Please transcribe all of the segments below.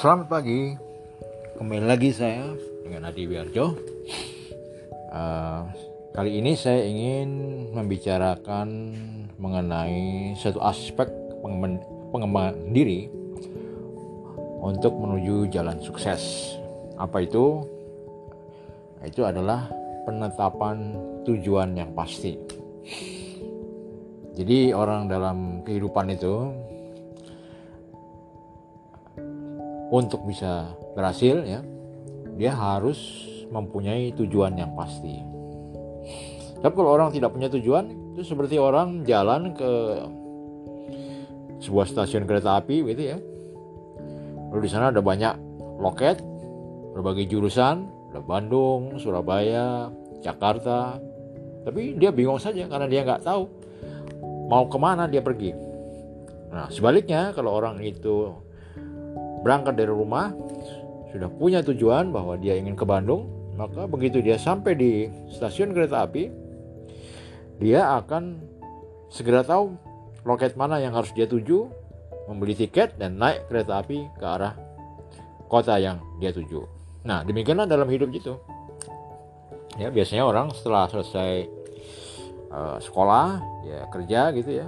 Selamat pagi, kembali lagi saya dengan Adi Wiarjo. Uh, kali ini saya ingin membicarakan mengenai satu aspek pengembangan, diri untuk menuju jalan sukses. Apa itu? Itu adalah penetapan tujuan yang pasti. Jadi orang dalam kehidupan itu untuk bisa berhasil ya dia harus mempunyai tujuan yang pasti. Tapi kalau orang tidak punya tujuan itu seperti orang jalan ke sebuah stasiun kereta api gitu ya. Lalu di sana ada banyak loket berbagai jurusan ada Bandung Surabaya Jakarta. Tapi dia bingung saja karena dia nggak tahu mau ke mana dia pergi. Nah sebaliknya kalau orang itu berangkat dari rumah sudah punya tujuan bahwa dia ingin ke Bandung, maka begitu dia sampai di stasiun kereta api, dia akan segera tahu loket mana yang harus dia tuju, membeli tiket dan naik kereta api ke arah kota yang dia tuju. Nah, demikianlah dalam hidup itu. Ya, biasanya orang setelah selesai uh, sekolah, ya kerja gitu ya.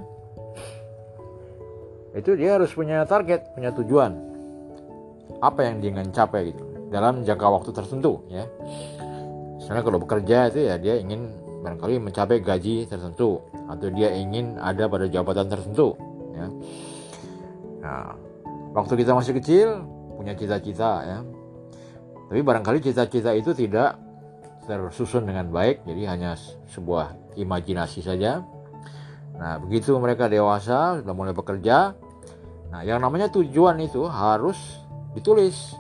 Itu dia harus punya target, punya tujuan apa yang dia ingin capai gitu dalam jangka waktu tertentu ya. Misalnya kalau bekerja itu ya dia ingin barangkali mencapai gaji tertentu atau dia ingin ada pada jabatan tertentu ya. Nah, waktu kita masih kecil punya cita-cita ya. Tapi barangkali cita-cita itu tidak tersusun dengan baik, jadi hanya sebuah imajinasi saja. Nah, begitu mereka dewasa, sudah mulai bekerja, nah yang namanya tujuan itu harus ditulis.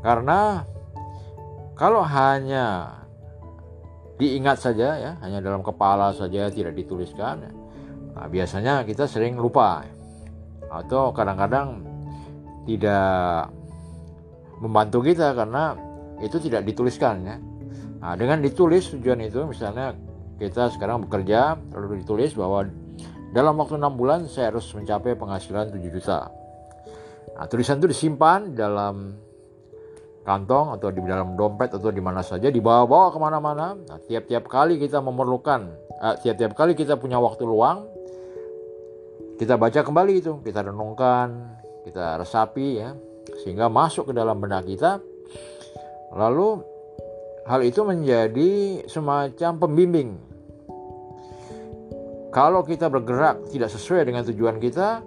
Karena kalau hanya diingat saja ya, hanya dalam kepala saja tidak dituliskan, ya, nah, biasanya kita sering lupa atau kadang-kadang tidak membantu kita karena itu tidak dituliskan ya. Nah, dengan ditulis tujuan itu misalnya kita sekarang bekerja lalu ditulis bahwa dalam waktu enam bulan saya harus mencapai penghasilan 7 juta. Nah, tulisan itu disimpan dalam kantong atau di dalam dompet atau di mana saja, dibawa-bawa ke mana-mana. Nah, tiap-tiap kali kita memerlukan, uh, tiap-tiap kali kita punya waktu luang, kita baca kembali itu, kita renungkan, kita resapi ya, sehingga masuk ke dalam benak kita. Lalu hal itu menjadi semacam pembimbing. Kalau kita bergerak tidak sesuai dengan tujuan kita,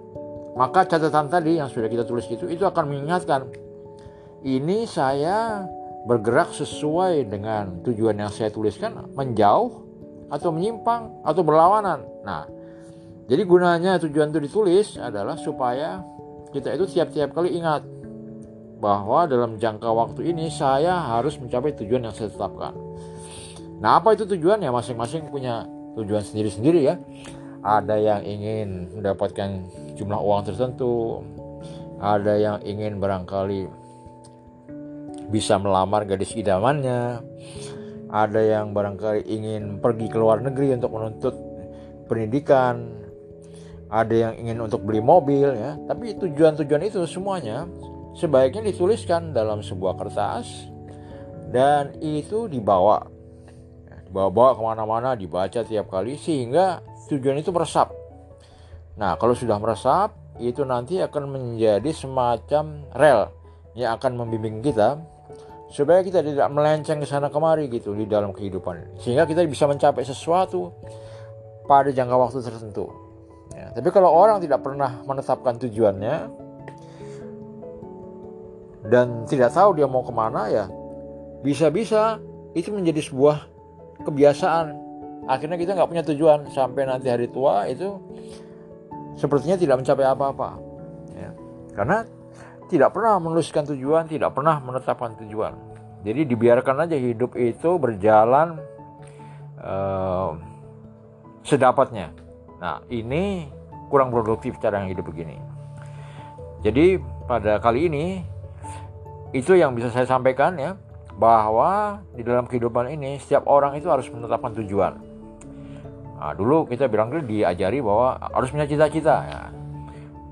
maka catatan tadi yang sudah kita tulis itu itu akan mengingatkan ini saya bergerak sesuai dengan tujuan yang saya tuliskan menjauh atau menyimpang atau berlawanan. Nah, jadi gunanya tujuan itu ditulis adalah supaya kita itu tiap-tiap kali ingat bahwa dalam jangka waktu ini saya harus mencapai tujuan yang saya tetapkan. Nah, apa itu tujuan ya masing-masing punya tujuan sendiri-sendiri ya ada yang ingin mendapatkan jumlah uang tertentu, ada yang ingin barangkali bisa melamar gadis idamannya, ada yang barangkali ingin pergi ke luar negeri untuk menuntut pendidikan, ada yang ingin untuk beli mobil ya. Tapi tujuan-tujuan itu semuanya sebaiknya dituliskan dalam sebuah kertas dan itu dibawa dibawa-bawa ke mana-mana dibaca tiap kali sehingga tujuan itu meresap. Nah, kalau sudah meresap, itu nanti akan menjadi semacam rel yang akan membimbing kita supaya kita tidak melenceng ke sana kemari gitu di dalam kehidupan. Sehingga kita bisa mencapai sesuatu pada jangka waktu tertentu. Ya, tapi kalau orang tidak pernah menetapkan tujuannya dan tidak tahu dia mau ke mana ya bisa-bisa itu menjadi sebuah kebiasaan. Akhirnya kita nggak punya tujuan. Sampai nanti hari tua itu sepertinya tidak mencapai apa-apa. Ya. karena tidak pernah menuliskan tujuan tidak pernah menetapkan tujuan. Jadi dibiarkan aja hidup itu berjalan uh, sedapatnya. Nah ini kurang produktif cara yang hidup begini. Jadi pada kali ini itu yang bisa saya sampaikan ya bahwa di dalam kehidupan ini setiap orang itu harus menetapkan tujuan Nah, dulu kita bilang dulu diajari bahwa harus punya cita-cita ya.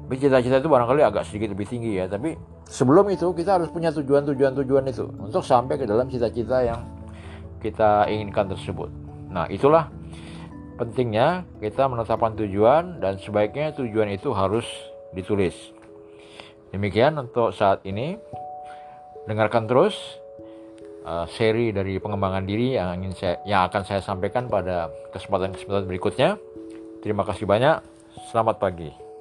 Tapi cita-cita itu barangkali agak sedikit lebih tinggi ya, tapi sebelum itu kita harus punya tujuan-tujuan-tujuan itu untuk sampai ke dalam cita-cita yang kita inginkan tersebut. Nah, itulah pentingnya kita menetapkan tujuan dan sebaiknya tujuan itu harus ditulis. Demikian untuk saat ini. Dengarkan terus uh, seri dari pengembangan diri yang ingin saya yang akan saya sampaikan pada kesempatan-kesempatan berikutnya. Terima kasih banyak. Selamat pagi.